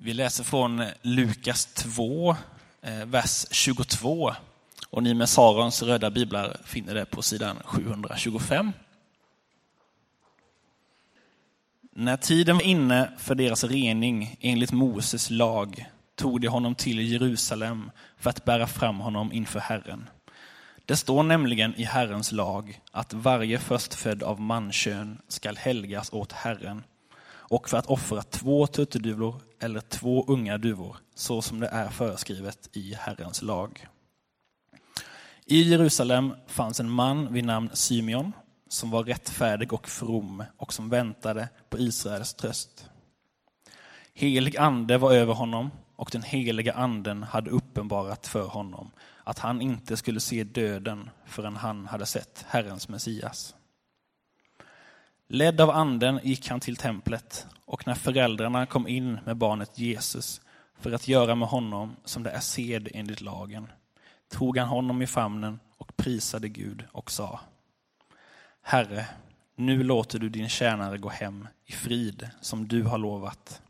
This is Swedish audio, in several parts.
Vi läser från Lukas 2, eh, vers 22. Och ni med Sarons röda biblar finner det på sidan 725. När tiden var inne för deras rening enligt Moses lag tog de honom till Jerusalem för att bära fram honom inför Herren. Det står nämligen i Herrens lag att varje förstfödd av mankön skall helgas åt Herren och för att offra två turturduvor eller två unga duvor, så som det är föreskrivet i Herrens lag. I Jerusalem fanns en man vid namn Symeon som var rättfärdig och from och som väntade på Israels tröst. Helig ande var över honom och den heliga anden hade uppenbarat för honom att han inte skulle se döden förrän han hade sett Herrens Messias. Ledd av anden gick han till templet och när föräldrarna kom in med barnet Jesus för att göra med honom som det är sed enligt lagen tog han honom i famnen och prisade Gud och sa Herre, nu låter du din tjänare gå hem i frid som du har lovat.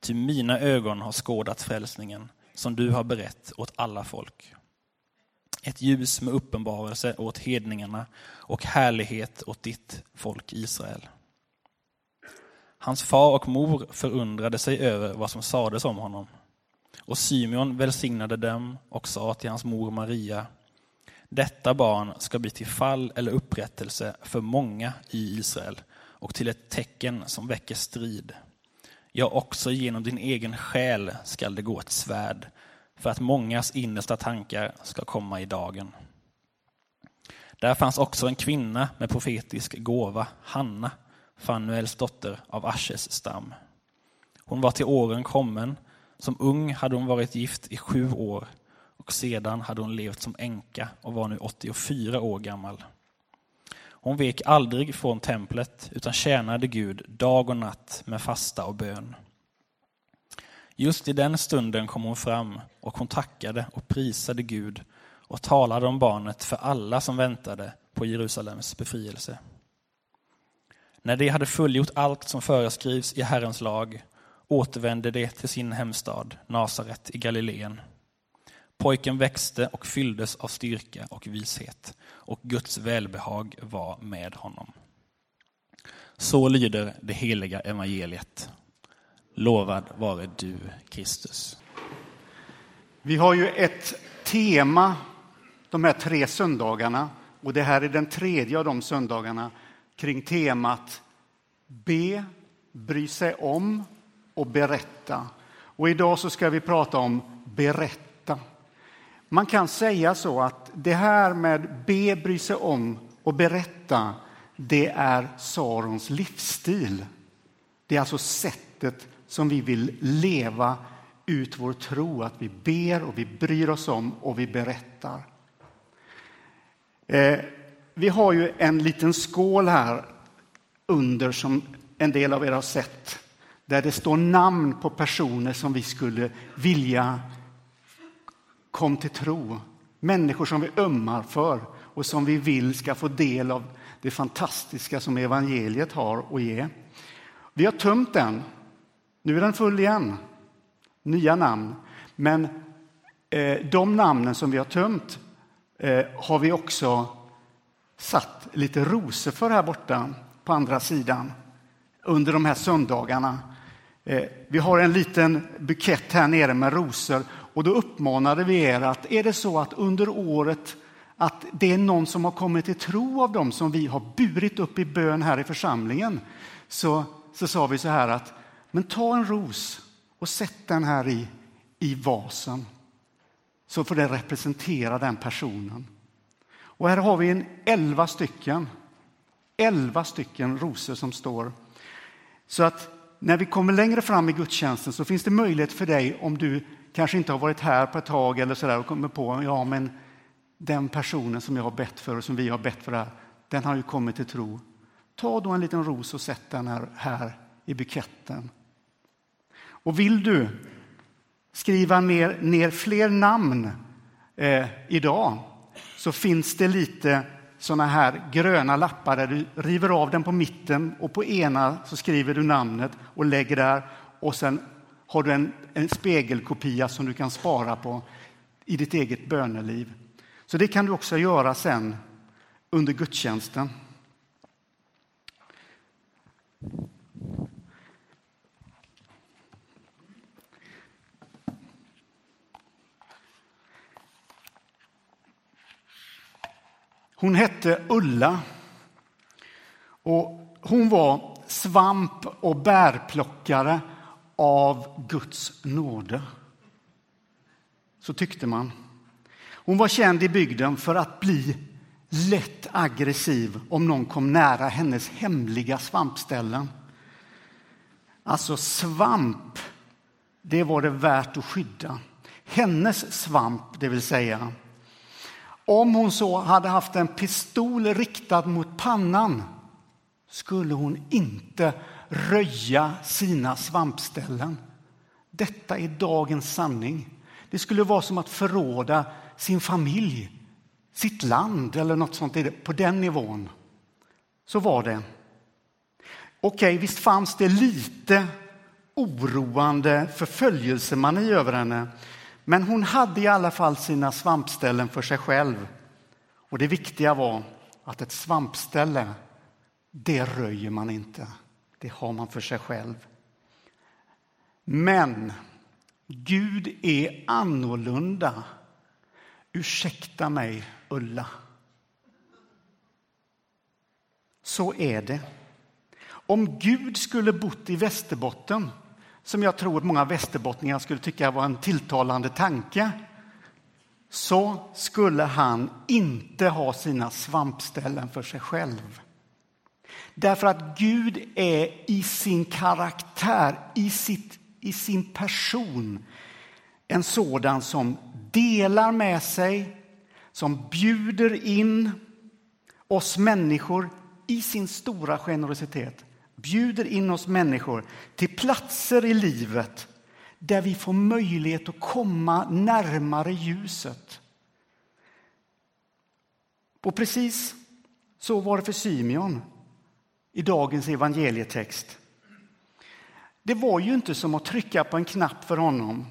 Ty mina ögon har skådat frälsningen som du har berett åt alla folk. Ett ljus med uppenbarelse åt hedningarna och härlighet åt ditt folk Israel. Hans far och mor förundrade sig över vad som sades om honom. Och Symeon välsignade dem och sa till hans mor Maria detta barn ska bli till fall eller upprättelse för många i Israel och till ett tecken som väcker strid. Ja, också genom din egen själ skall det gå ett svärd för att mångas innersta tankar ska komma i dagen. Där fanns också en kvinna med profetisk gåva, Hanna, Fanuels dotter av Ashes stam. Hon var till åren kommen, som ung hade hon varit gift i sju år och sedan hade hon levt som änka och var nu 84 år gammal. Hon vek aldrig från templet utan tjänade Gud dag och natt med fasta och bön. Just i den stunden kom hon fram och hon tackade och prisade Gud och talade om barnet för alla som väntade på Jerusalems befrielse. När de hade fullgjort allt som föreskrivs i Herrens lag återvände de till sin hemstad Nasaret i Galileen. Pojken växte och fylldes av styrka och vishet och Guds välbehag var med honom. Så lyder det heliga evangeliet. Lovad vare du, Kristus. Vi har ju ett tema de här tre söndagarna och det här är den tredje av de söndagarna kring temat be, bry sig om och berätta. Och idag så ska vi prata om berätta. Man kan säga så att det här med be, bry sig om och berätta, det är Sarons livsstil. Det är alltså sättet som vi vill leva ut vår tro, att vi ber och vi bryr oss om och vi berättar. Eh, vi har ju en liten skål här under som en del av er har sett där det står namn på personer som vi skulle vilja kom till tro. Människor som vi ömmar för och som vi vill ska få del av det fantastiska som evangeliet har att ge. Vi har tömt den. Nu är den full igen. Nya namn. Men eh, de namnen som vi har tömt eh, har vi också satt lite rosor för här borta på andra sidan under de här söndagarna. Eh, vi har en liten bukett här nere med rosor och då uppmanade vi er att är det så att under året att det är någon som har kommit till tro av dem som vi har burit upp i bön här i församlingen så, så sa vi så här att men ta en ros och sätt den här i, i vasen så får det representera den personen. Och här har vi en elva stycken, elva stycken rosor som står. Så att när vi kommer längre fram i gudstjänsten så finns det möjlighet för dig om du kanske inte har varit här på ett tag eller så där och kommer på ja men den personen som jag har bett för och som vi har bett för här, den har ju kommit till tro. Ta då en liten ros och sätt den här, här i buketten. Och vill du skriva ner, ner fler namn eh, idag så finns det lite sådana här gröna lappar där du river av den på mitten och på ena så skriver du namnet och lägger där och sen har du en, en spegelkopia som du kan spara på i ditt eget böneliv. Så det kan du också göra sen under gudstjänsten. Hon hette Ulla och hon var svamp och bärplockare av Guds nåde. Så tyckte man. Hon var känd i bygden för att bli lätt aggressiv om någon kom nära hennes hemliga svampställen. Alltså svamp, det var det värt att skydda. Hennes svamp, det vill säga. Om hon så hade haft en pistol riktad mot pannan skulle hon inte röja sina svampställen. Detta är dagens sanning. Det skulle vara som att förråda sin familj, sitt land eller något sånt på den nivån. Så var det. Okej, visst fanns det lite oroande förföljelsemani över henne. Men hon hade i alla fall sina svampställen för sig själv. Och det viktiga var att ett svampställe, det röjer man inte. Det har man för sig själv. Men Gud är annorlunda. Ursäkta mig, Ulla. Så är det. Om Gud skulle bott i Västerbotten, som jag tror att många västerbottningar skulle tycka var en tilltalande tanke, så skulle han inte ha sina svampställen för sig själv. Därför att Gud är i sin karaktär, i, sitt, i sin person en sådan som delar med sig, som bjuder in oss människor i sin stora generositet. Bjuder in oss människor till platser i livet där vi får möjlighet att komma närmare ljuset. Och precis så var det för Symeon i dagens evangelietext. Det var ju inte som att trycka på en knapp för honom,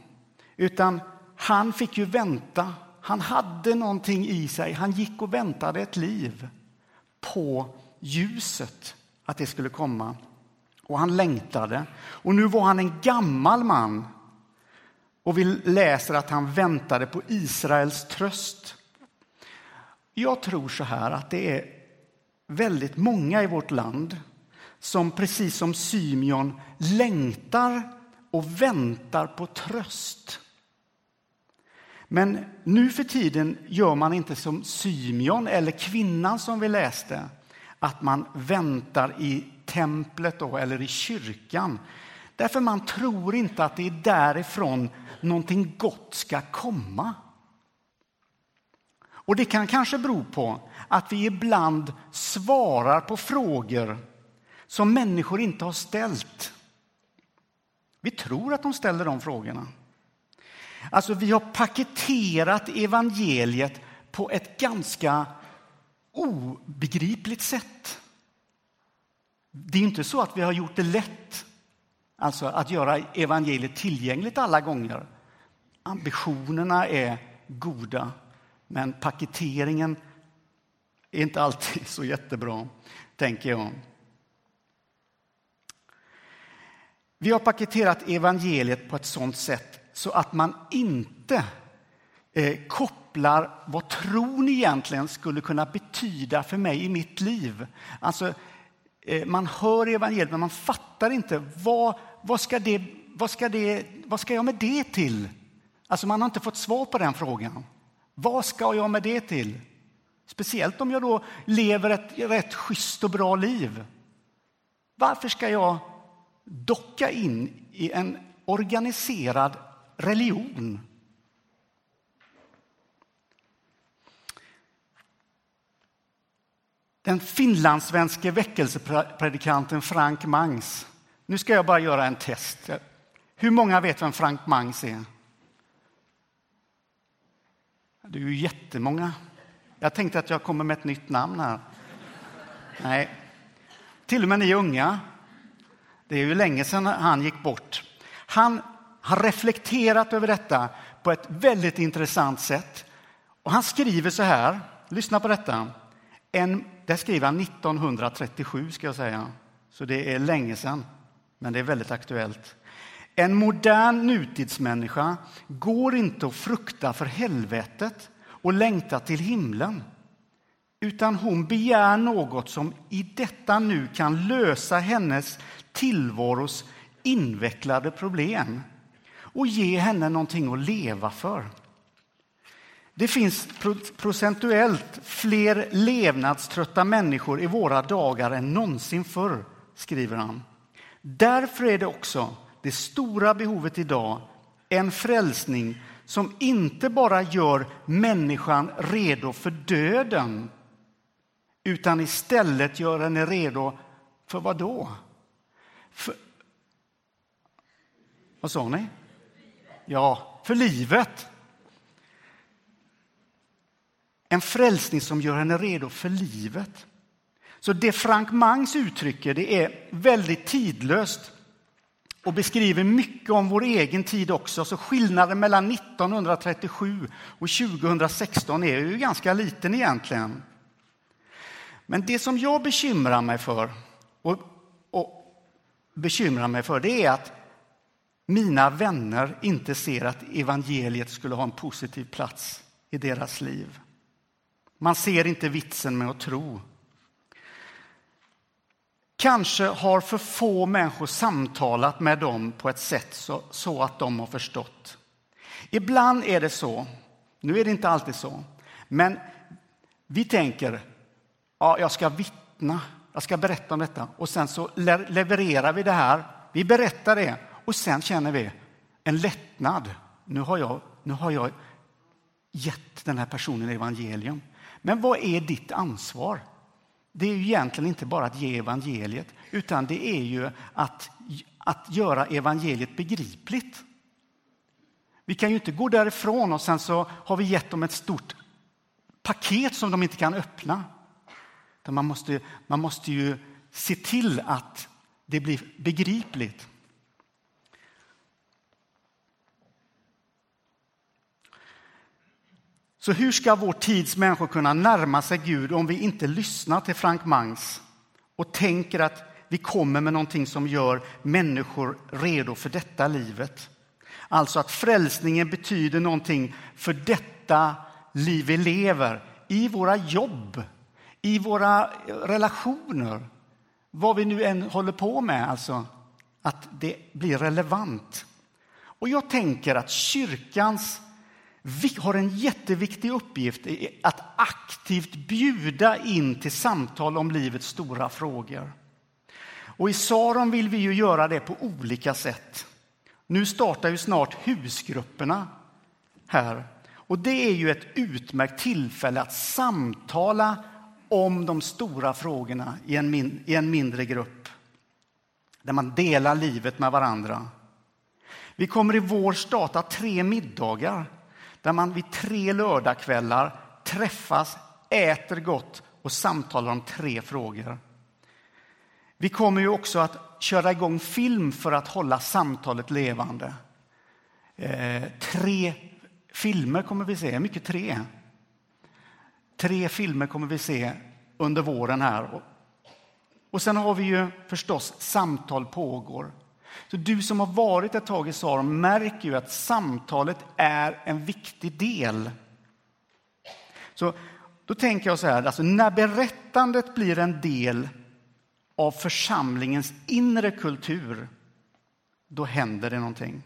utan han fick ju vänta. Han hade någonting i sig. Han gick och väntade ett liv på ljuset, att det skulle komma. Och han längtade. Och nu var han en gammal man. Och vi läser att han väntade på Israels tröst. Jag tror så här att det är väldigt många i vårt land som precis som Symeon längtar och väntar på tröst. Men nu för tiden gör man inte som Symeon eller kvinnan som vi läste, att man väntar i templet då, eller i kyrkan. Därför man tror inte att det är därifrån någonting gott ska komma. Och det kan kanske bero på att vi ibland svarar på frågor som människor inte har ställt. Vi tror att de ställer de frågorna. Alltså, vi har paketerat evangeliet på ett ganska obegripligt sätt. Det är inte så att vi har gjort det lätt, alltså att göra evangeliet tillgängligt alla gånger. Ambitionerna är goda, men paketeringen är inte alltid så jättebra, tänker jag. Vi har paketerat evangeliet på ett sådant sätt så att man inte eh, kopplar vad tron egentligen skulle kunna betyda för mig i mitt liv. Alltså, eh, man hör evangeliet, men man fattar inte vad, vad, ska det, vad, ska det, vad ska jag med det till? Alltså, man har inte fått svar på den frågan. Vad ska jag med det till? Speciellt om jag då lever ett rätt schysst och bra liv. Varför ska jag docka in i en organiserad religion? Den finlandssvenske väckelsepredikanten Frank Mangs. Nu ska jag bara göra en test. Hur många vet vem Frank Mangs är? Det är ju jättemånga. Jag tänkte att jag kommer med ett nytt namn här. Nej, till och med ni unga. Det är ju länge sedan han gick bort. Han har reflekterat över detta på ett väldigt intressant sätt. Och han skriver så här, lyssna på detta. En, det skriver han 1937 ska jag säga, så det är länge sedan, men det är väldigt aktuellt. En modern nutidsmänniska går inte att frukta för helvetet och längta till himlen utan hon begär något som i detta nu kan lösa hennes tillvaros invecklade problem och ge henne någonting att leva för. Det finns procentuellt fler levnadströtta människor i våra dagar än någonsin förr, skriver han. Därför är det också det stora behovet idag en frälsning som inte bara gör människan redo för döden utan istället gör henne redo för vad då? För... Vad sa ni? Ja, för livet. En frälsning som gör henne redo för livet. Så det Frank Mangs uttrycker det är väldigt tidlöst och beskriver mycket om vår egen tid också. Så skillnaden mellan 1937 och 2016 är ju ganska liten egentligen. Men det som jag bekymrar mig för och, och bekymrar mig för det är att mina vänner inte ser att evangeliet skulle ha en positiv plats i deras liv. Man ser inte vitsen med att tro. Kanske har för få människor samtalat med dem på ett sätt så, så att de har förstått. Ibland är det så, nu är det inte alltid så, men vi tänker ja, jag ska vittna, jag ska berätta om detta och sen så levererar vi det här. Vi berättar det och sen känner vi en lättnad. Nu har jag, nu har jag gett den här personen evangelium. Men vad är ditt ansvar? Det är ju egentligen inte bara att ge evangeliet, utan det är ju att, att göra evangeliet begripligt. Vi kan ju inte gå därifrån och sen så har vi gett dem ett stort paket som de inte kan öppna. Man måste, man måste ju se till att det blir begripligt. Så hur ska vår tids människor kunna närma sig Gud om vi inte lyssnar till Frank Mangs och tänker att vi kommer med någonting som gör människor redo för detta livet? Alltså att frälsningen betyder någonting för detta liv vi lever, i våra jobb, i våra relationer, vad vi nu än håller på med, alltså att det blir relevant. Och jag tänker att kyrkans har en jätteviktig uppgift i att aktivt bjuda in till samtal om livets stora frågor. Och i Saron vill vi ju göra det på olika sätt. Nu startar ju snart husgrupperna här. Och det är ju ett utmärkt tillfälle att samtala om de stora frågorna i en, min, i en mindre grupp. Där man delar livet med varandra. Vi kommer i vår starta tre middagar där man vid tre lördagskvällar träffas, äter gott och samtalar om tre frågor. Vi kommer ju också att köra igång film för att hålla samtalet levande. Eh, tre filmer kommer vi se, mycket tre. Tre filmer kommer vi se under våren här. Och sen har vi ju förstås samtal pågår. Så du som har varit ett tag i Saron märker ju att samtalet är en viktig del. Så då tänker jag så här, alltså när berättandet blir en del av församlingens inre kultur, då händer det någonting.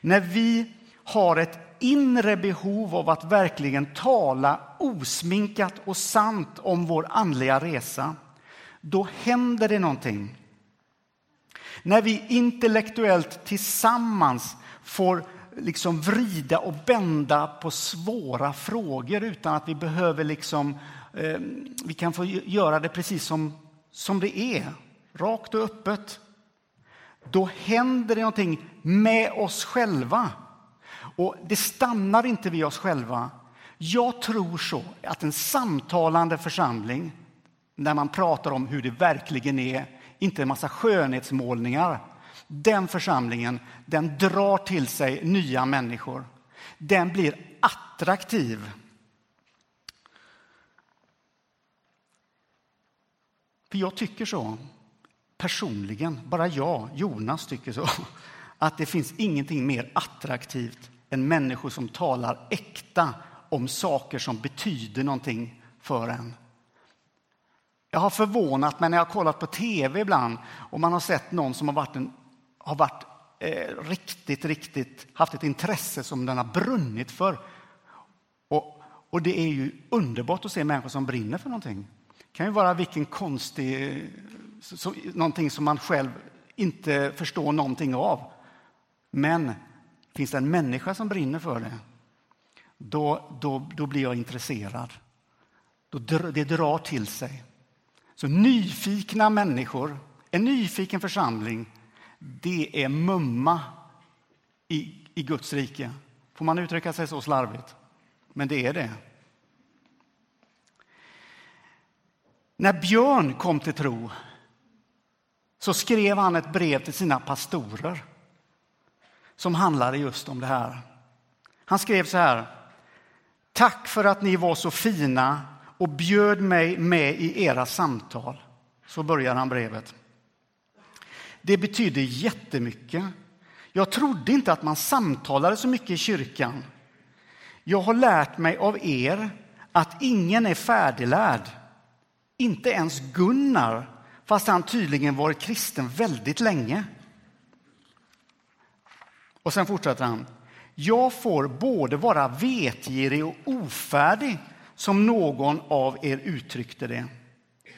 När vi har ett inre behov av att verkligen tala osminkat och sant om vår andliga resa, då händer det någonting. När vi intellektuellt tillsammans får liksom vrida och bända på svåra frågor utan att vi behöver liksom, eh, vi kan få göra det precis som, som det är, rakt och öppet. Då händer det någonting med oss själva. Och det stannar inte vid oss själva. Jag tror så att en samtalande församling, när man pratar om hur det verkligen är, inte en massa skönhetsmålningar. den församlingen, den drar till sig nya människor. Den blir attraktiv. För jag tycker så, personligen, bara jag, Jonas, tycker så, att det finns ingenting mer attraktivt än människor som talar äkta om saker som betyder någonting för en. Jag har förvånat mig när jag har kollat på tv ibland och man har sett någon som har varit, en, har varit eh, riktigt, riktigt haft ett intresse som den har brunnit för. Och, och det är ju underbart att se människor som brinner för någonting. Det kan ju vara vilken konstig, eh, så, någonting som man själv inte förstår någonting av. Men finns det en människa som brinner för det, då, då, då blir jag intresserad. Då, det drar till sig. Så nyfikna människor, en nyfiken församling, det är mumma i, i Guds rike. Får man uttrycka sig så slarvigt? Men det är det. När Björn kom till tro så skrev han ett brev till sina pastorer som handlade just om det här. Han skrev så här. Tack för att ni var så fina och bjöd mig med i era samtal. Så börjar han brevet. Det betyder jättemycket. Jag trodde inte att man samtalade så mycket i kyrkan. Jag har lärt mig av er att ingen är färdiglärd. Inte ens Gunnar, fast han tydligen varit kristen väldigt länge. Och sen fortsätter han. Jag får både vara vetgirig och ofärdig som någon av er uttryckte det.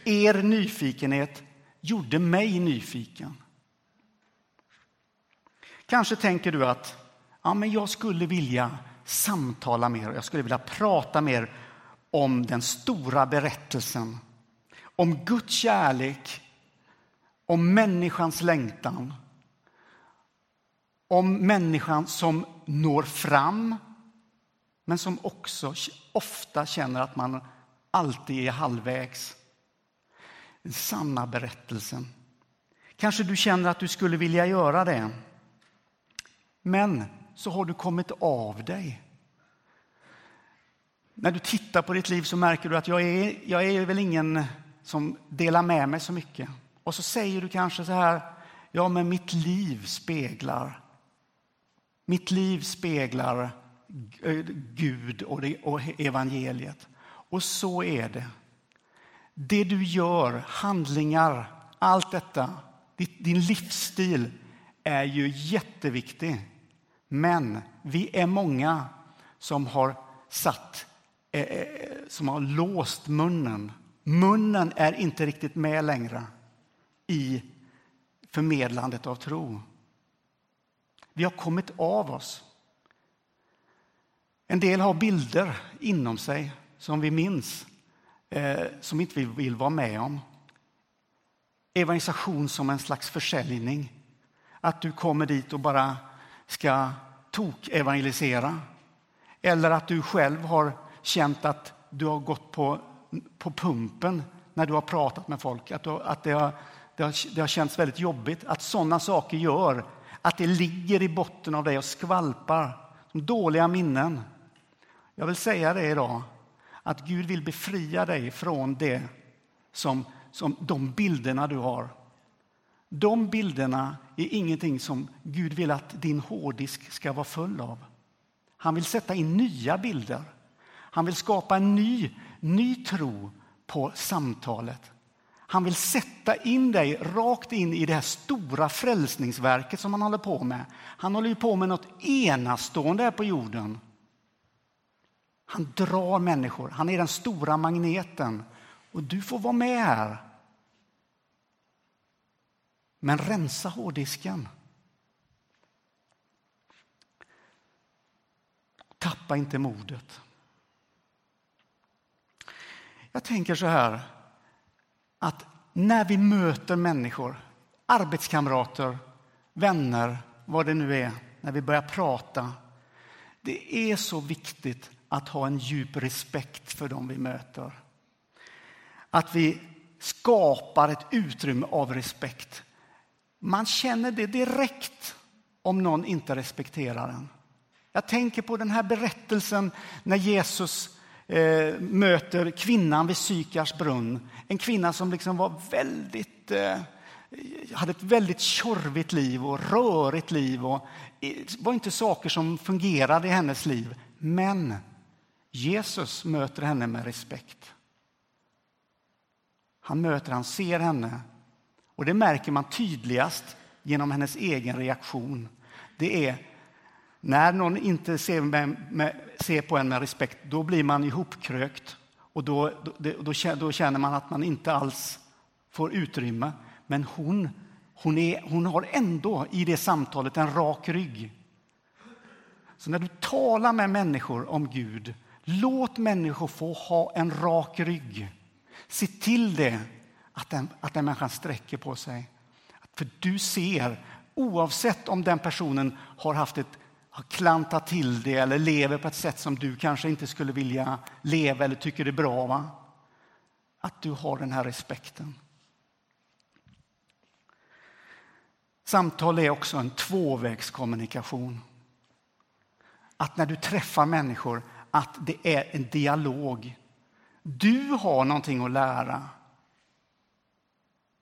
Er nyfikenhet gjorde mig nyfiken. Kanske tänker du att ja, men jag skulle vilja samtala mer, jag skulle vilja prata mer om den stora berättelsen. Om Guds kärlek, om människans längtan. Om människan som når fram men som också ofta känner att man alltid är halvvägs. Den sanna berättelsen. Kanske du känner att du skulle vilja göra det. Men så har du kommit av dig. När du tittar på ditt liv så märker du att jag är, jag är väl ingen som delar med mig så mycket. Och så säger du kanske så här, ja men mitt liv speglar. Mitt liv speglar Eh, Gud och evangeliet. Och så är det. Det du gör, handlingar, allt detta, din livsstil är ju jätteviktig. Men vi är många som har satt, eh, eh, som har låst munnen. Munnen är inte riktigt med längre i förmedlandet av tro. Vi har kommit av oss. En del har bilder inom sig som vi minns, eh, som inte vi vill vara med om. Evangelisation som en slags försäljning. Att du kommer dit och bara ska tok-evangelisera. Eller att du själv har känt att du har gått på, på pumpen när du har pratat med folk. Att, du, att det, har, det, har, det har känts väldigt jobbigt. Att sådana saker gör att det ligger i botten av dig och skvalpar. Som dåliga minnen. Jag vill säga det idag, att Gud vill befria dig från det som, som de bilderna du har. De bilderna är ingenting som Gud vill att din hårddisk ska vara full av. Han vill sätta in nya bilder. Han vill skapa en ny, ny tro på samtalet. Han vill sätta in dig rakt in i det här stora frälsningsverket som han håller på med. Han håller på med något enastående här på jorden. Han drar människor. Han är den stora magneten. Och du får vara med här. Men rensa hårddisken. Tappa inte modet. Jag tänker så här att när vi möter människor, arbetskamrater, vänner, vad det nu är, när vi börjar prata. Det är så viktigt att ha en djup respekt för dem vi möter. Att vi skapar ett utrymme av respekt. Man känner det direkt om någon inte respekterar en. Jag tänker på den här berättelsen när Jesus eh, möter kvinnan vid Sykars brunn. En kvinna som liksom var väldigt, eh, hade ett väldigt tjorvigt liv och rörigt liv. Och, det var inte saker som fungerade i hennes liv. Men Jesus möter henne med respekt. Han möter, han ser henne. Och det märker man tydligast genom hennes egen reaktion. Det är när någon inte ser, med, med, ser på en med respekt, då blir man ihopkrökt. Och då, då, då, då känner man att man inte alls får utrymme. Men hon, hon, är, hon har ändå i det samtalet en rak rygg. Så när du talar med människor om Gud, låt människor få ha en rak rygg. Se till det, att den, att den människan sträcker på sig. För du ser, oavsett om den personen har haft ett har klantat till det eller lever på ett sätt som du kanske inte skulle vilja leva eller tycker är bra. Va? Att du har den här respekten. Samtal är också en tvåvägskommunikation. Att när du träffar människor, att det är en dialog. Du har någonting att lära.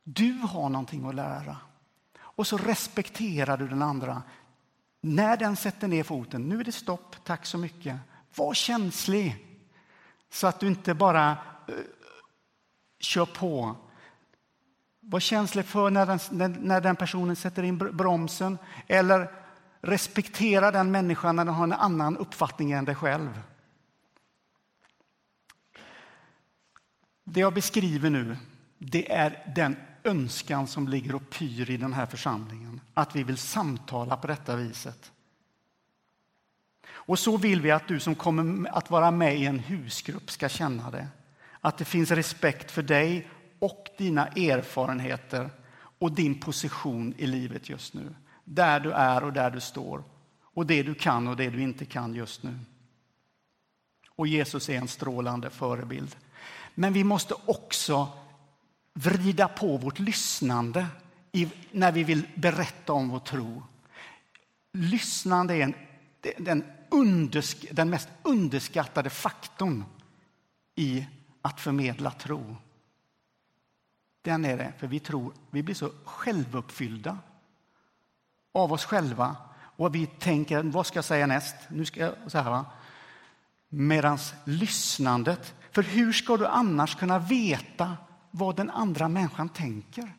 Du har någonting att lära. Och så respekterar du den andra. När den sätter ner foten, nu är det stopp, tack så mycket. Var känslig så att du inte bara uh, kör på. Var känslig för när den, när, när den personen sätter in bromsen eller respektera den människan när den har en annan uppfattning än dig själv. Det jag beskriver nu, det är den önskan som ligger och pyr i den här församlingen. Att vi vill samtala på detta viset. Och så vill vi att du som kommer att vara med i en husgrupp ska känna det. Att det finns respekt för dig och dina erfarenheter och din position i livet just nu. Där du är och där du står. Och det du kan och det du inte kan just nu. Och Jesus är en strålande förebild. Men vi måste också vrida på vårt lyssnande när vi vill berätta om vår tro. Lyssnande är en, den, undersk, den mest underskattade faktorn i att förmedla tro. Den är det, för vi tror, vi blir så självuppfyllda av oss själva och vi tänker, vad ska jag säga näst? Nu ska jag så här, Medans lyssnandet, för hur ska du annars kunna veta vad den andra människan tänker.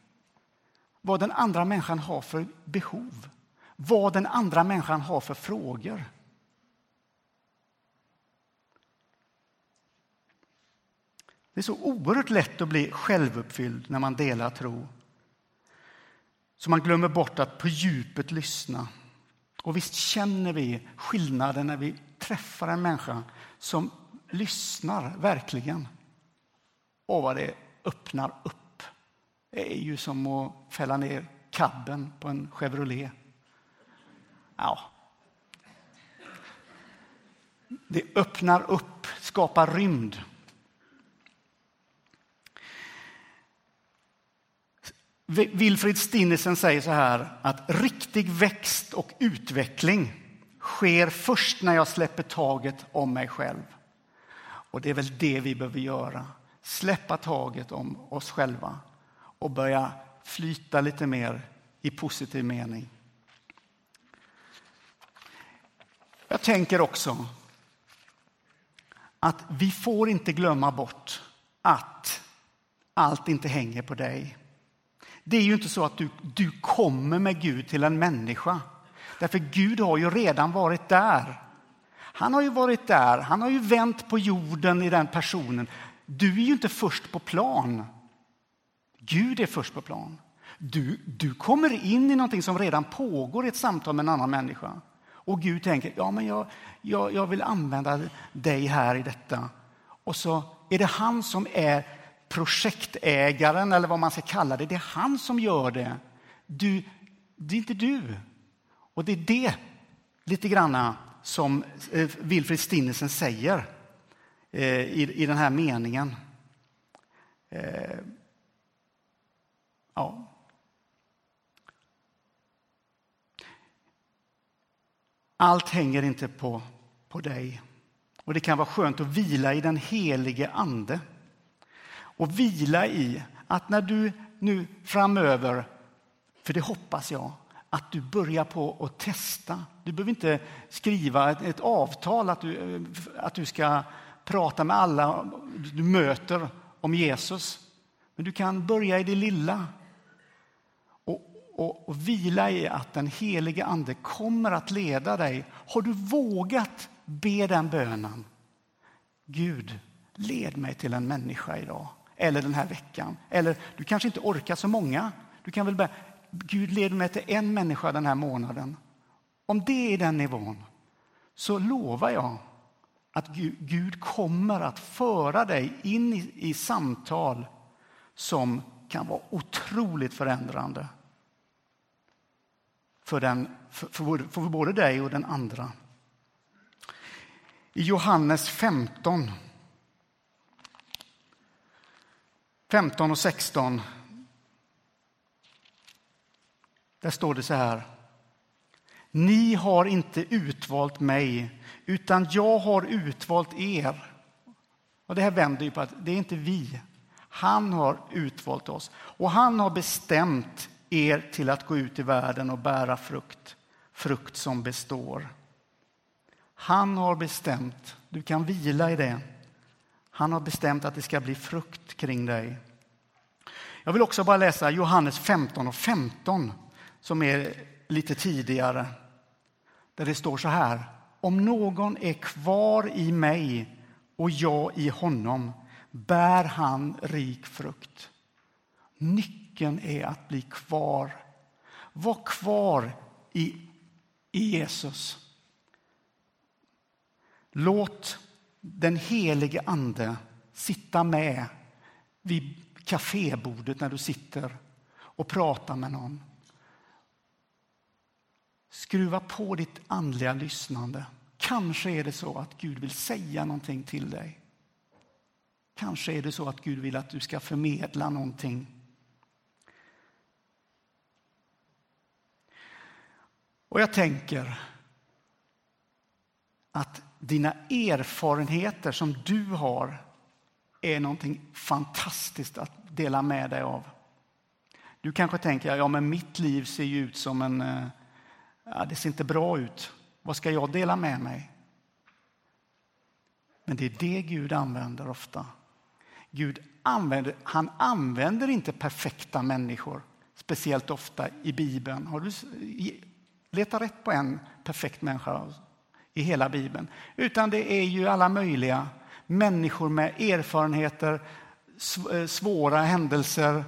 Vad den andra människan har för behov. Vad den andra människan har för frågor. Det är så oerhört lätt att bli självuppfylld när man delar tro. Så man glömmer bort att på djupet lyssna. Och visst känner vi skillnaden när vi träffar en människa som lyssnar verkligen. Och vad det öppnar upp. Det är ju som att fälla ner kabben på en Chevrolet. Ja. Det öppnar upp, skapar rymd. Wilfrid Stinnesen säger så här att riktig växt och utveckling sker först när jag släpper taget om mig själv. Och det är väl det vi behöver göra släppa taget om oss själva och börja flyta lite mer i positiv mening. Jag tänker också att vi får inte glömma bort att allt inte hänger på dig. Det är ju inte så att du, du kommer med Gud till en människa. Därför Gud har ju redan varit där. Han har ju varit där, han har ju vänt på jorden i den personen. Du är ju inte först på plan. Gud är först på plan. Du, du kommer in i någonting som redan pågår i ett samtal med en annan människa. Och Gud tänker, ja men jag, jag, jag vill använda dig här i detta. Och så är det han som är projektägaren eller vad man ska kalla det. Det är han som gör det. Du, det är inte du. Och det är det lite granna som eh, Wilfrid Stinnesen säger eh, i, den här meningen. Eh, ja. Allt hänger inte på, på dig. Och Det kan vara skönt att vila i den helige Ande och vila i att när du nu framöver, för det hoppas jag, att du börjar på att testa. Du behöver inte skriva ett, ett avtal att du, att du ska prata med alla du möter om Jesus. Men du kan börja i det lilla och, och, och vila i att den helige Ande kommer att leda dig. Har du vågat be den bönen? Gud, led mig till en människa idag eller den här veckan. Eller du kanske inte orkar så många. Du kan väl börja, Gud leder mig till en människa den här månaden. Om det är den nivån så lovar jag att Gud kommer att föra dig in i, i samtal som kan vara otroligt förändrande för, den, för, för, för både dig och den andra. I Johannes 15 15 och 16 där står det så här. Ni har inte utvalt mig, utan jag har utvalt er. Och Det här vänder ju på att det är inte vi. Han har utvalt oss och han har bestämt er till att gå ut i världen och bära frukt, frukt som består. Han har bestämt, du kan vila i det. Han har bestämt att det ska bli frukt kring dig. Jag vill också bara läsa Johannes 15 och 15 som är lite tidigare. Där det står så här. Om någon är kvar i mig och jag i honom bär han rik frukt. Nyckeln är att bli kvar. Var kvar i, i Jesus. Låt den helige Ande sitta med vid kafébordet när du sitter och pratar med någon. Skruva på ditt andliga lyssnande. Kanske är det så att Gud vill säga någonting till dig. Kanske är det så att Gud vill att du ska förmedla någonting. Och jag tänker att dina erfarenheter som du har är någonting fantastiskt att dela med dig av. Du kanske tänker, ja men mitt liv ser ju ut som en... Eh, Ja, det ser inte bra ut. Vad ska jag dela med mig? Men det är det Gud använder ofta. Gud använder, han använder inte perfekta människor speciellt ofta i Bibeln. Har du letat rätt på en perfekt människa i hela Bibeln? Utan det är ju alla möjliga människor med erfarenheter, eh, svåra händelser,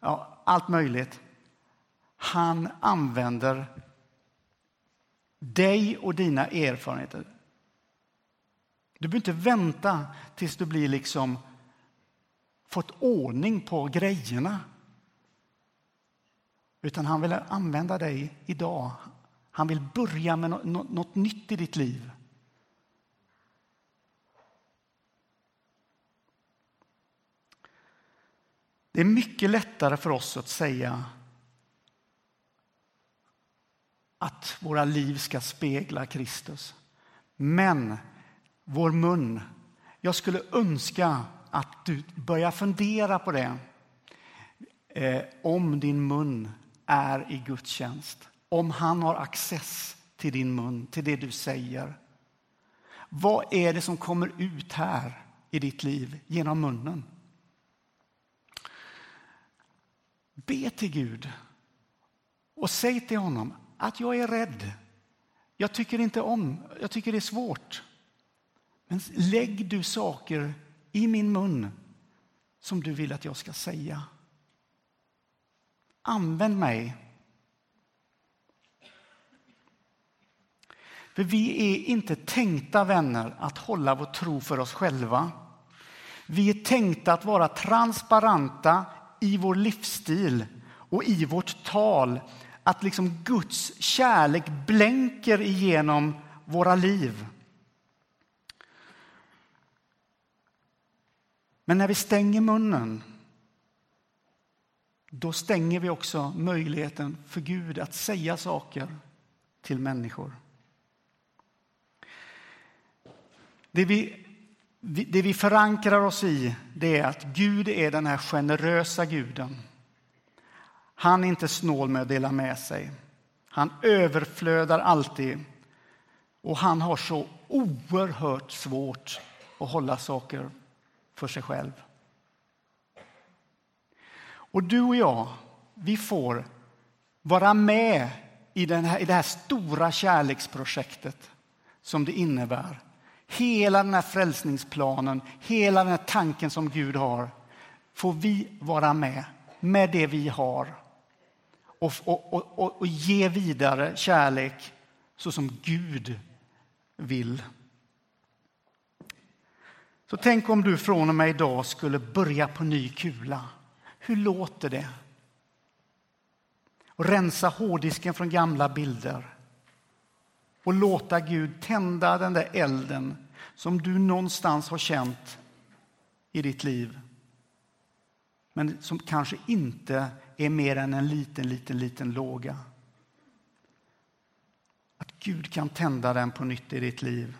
ja, allt möjligt. Han använder dig och dina erfarenheter. Du behöver inte vänta tills du blir liksom fått ordning på grejerna. Utan han vill använda dig idag. Han vill börja med något, nytt i ditt liv. Det är mycket lättare för oss att säga att våra liv ska spegla Kristus. Men vår mun, jag skulle önska att du börjar fundera på det. Eh, om din mun är i Guds tjänst. Om han har access till din mun, till det du säger. Vad är det som kommer ut här i ditt liv genom munnen? Be till Gud och säg till honom att jag är rädd. Jag tycker inte om, jag tycker det är svårt. Men lägg du saker i min mun som du vill att jag ska säga. Använd mig. För vi är inte tänkta vänner att hålla vår tro för oss själva. Vi är tänkta att vara transparenta i vår livsstil och i vårt tal. Att liksom Guds kärlek blänker igenom våra liv. Men när vi stänger munnen då stänger vi också möjligheten för Gud att säga saker till människor. Det vi, det vi förankrar oss i det är att Gud är den här generösa guden. Han är inte snål med att dela med sig. Han överflödar alltid. Och han har så oerhört svårt att hålla saker för sig själv. Och du och jag, vi får vara med i, den här, i det här stora kärleksprojektet som det innebär. Hela den här frälsningsplanen, hela den här tanken som Gud har, får vi vara med, med det vi har och, och, och, och ge vidare kärlek så som Gud vill. Så tänk om du från och med idag skulle börja på ny kula. Hur låter det? Och rensa hårddisken från gamla bilder och låta Gud tända den där elden som du någonstans har känt i ditt liv men som kanske inte är mer än en liten, liten, liten låga. Att Gud kan tända den på nytt i ditt liv.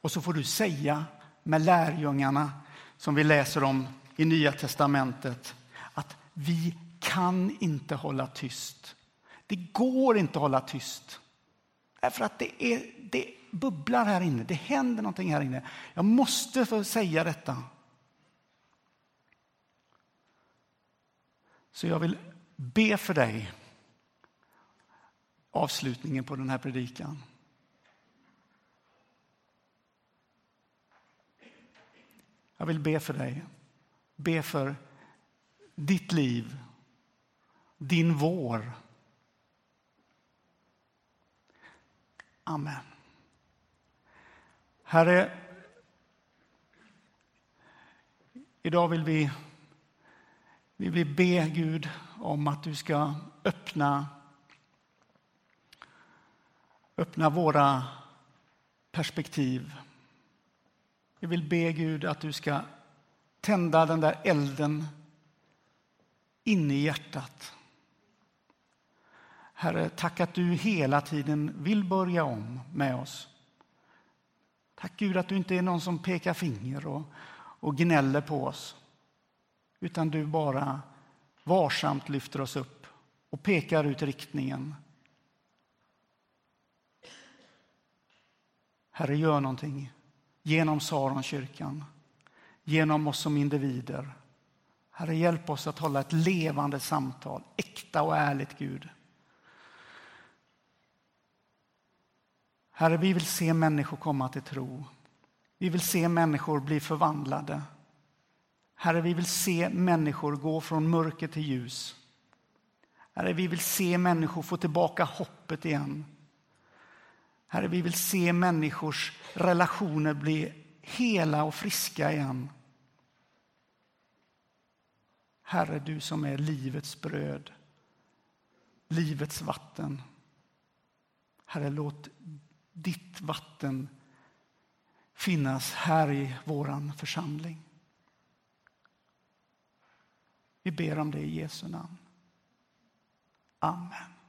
Och så får du säga med lärjungarna som vi läser om i Nya testamentet att vi kan inte hålla tyst. Det går inte att hålla tyst. Därför att det, är, det bubblar här inne, det händer någonting här inne. Jag måste få säga detta. Så jag vill be för dig avslutningen på den här predikan. Jag vill be för dig. Be för ditt liv, din vår. Amen. Herre, idag vill vi, vi vill be Gud om att du ska öppna, öppna våra perspektiv. Vi vill be Gud att du ska tända den där elden inne i hjärtat. Herre, tack att du hela tiden vill börja om med oss. Tack Gud att du inte är någon som pekar finger och, och gnäller på oss. Utan du bara varsamt lyfter oss upp och pekar ut riktningen. Herre, gör någonting genom Saronkyrkan, genom oss som individer. Herre, hjälp oss att hålla ett levande samtal, äkta och ärligt, Gud. Herre, vi vill se människor komma till tro. Vi vill se människor bli förvandlade. Herre, vi vill se människor gå från mörker till ljus. Herre, vi vill se människor få tillbaka hoppet igen. Herre, vi vill se människors relationer bli hela och friska igen. Herre, du som är livets bröd, livets vatten. Herre, låt ditt vatten finnas här i vår församling. Vi ber om det i Jesu namn. Amen.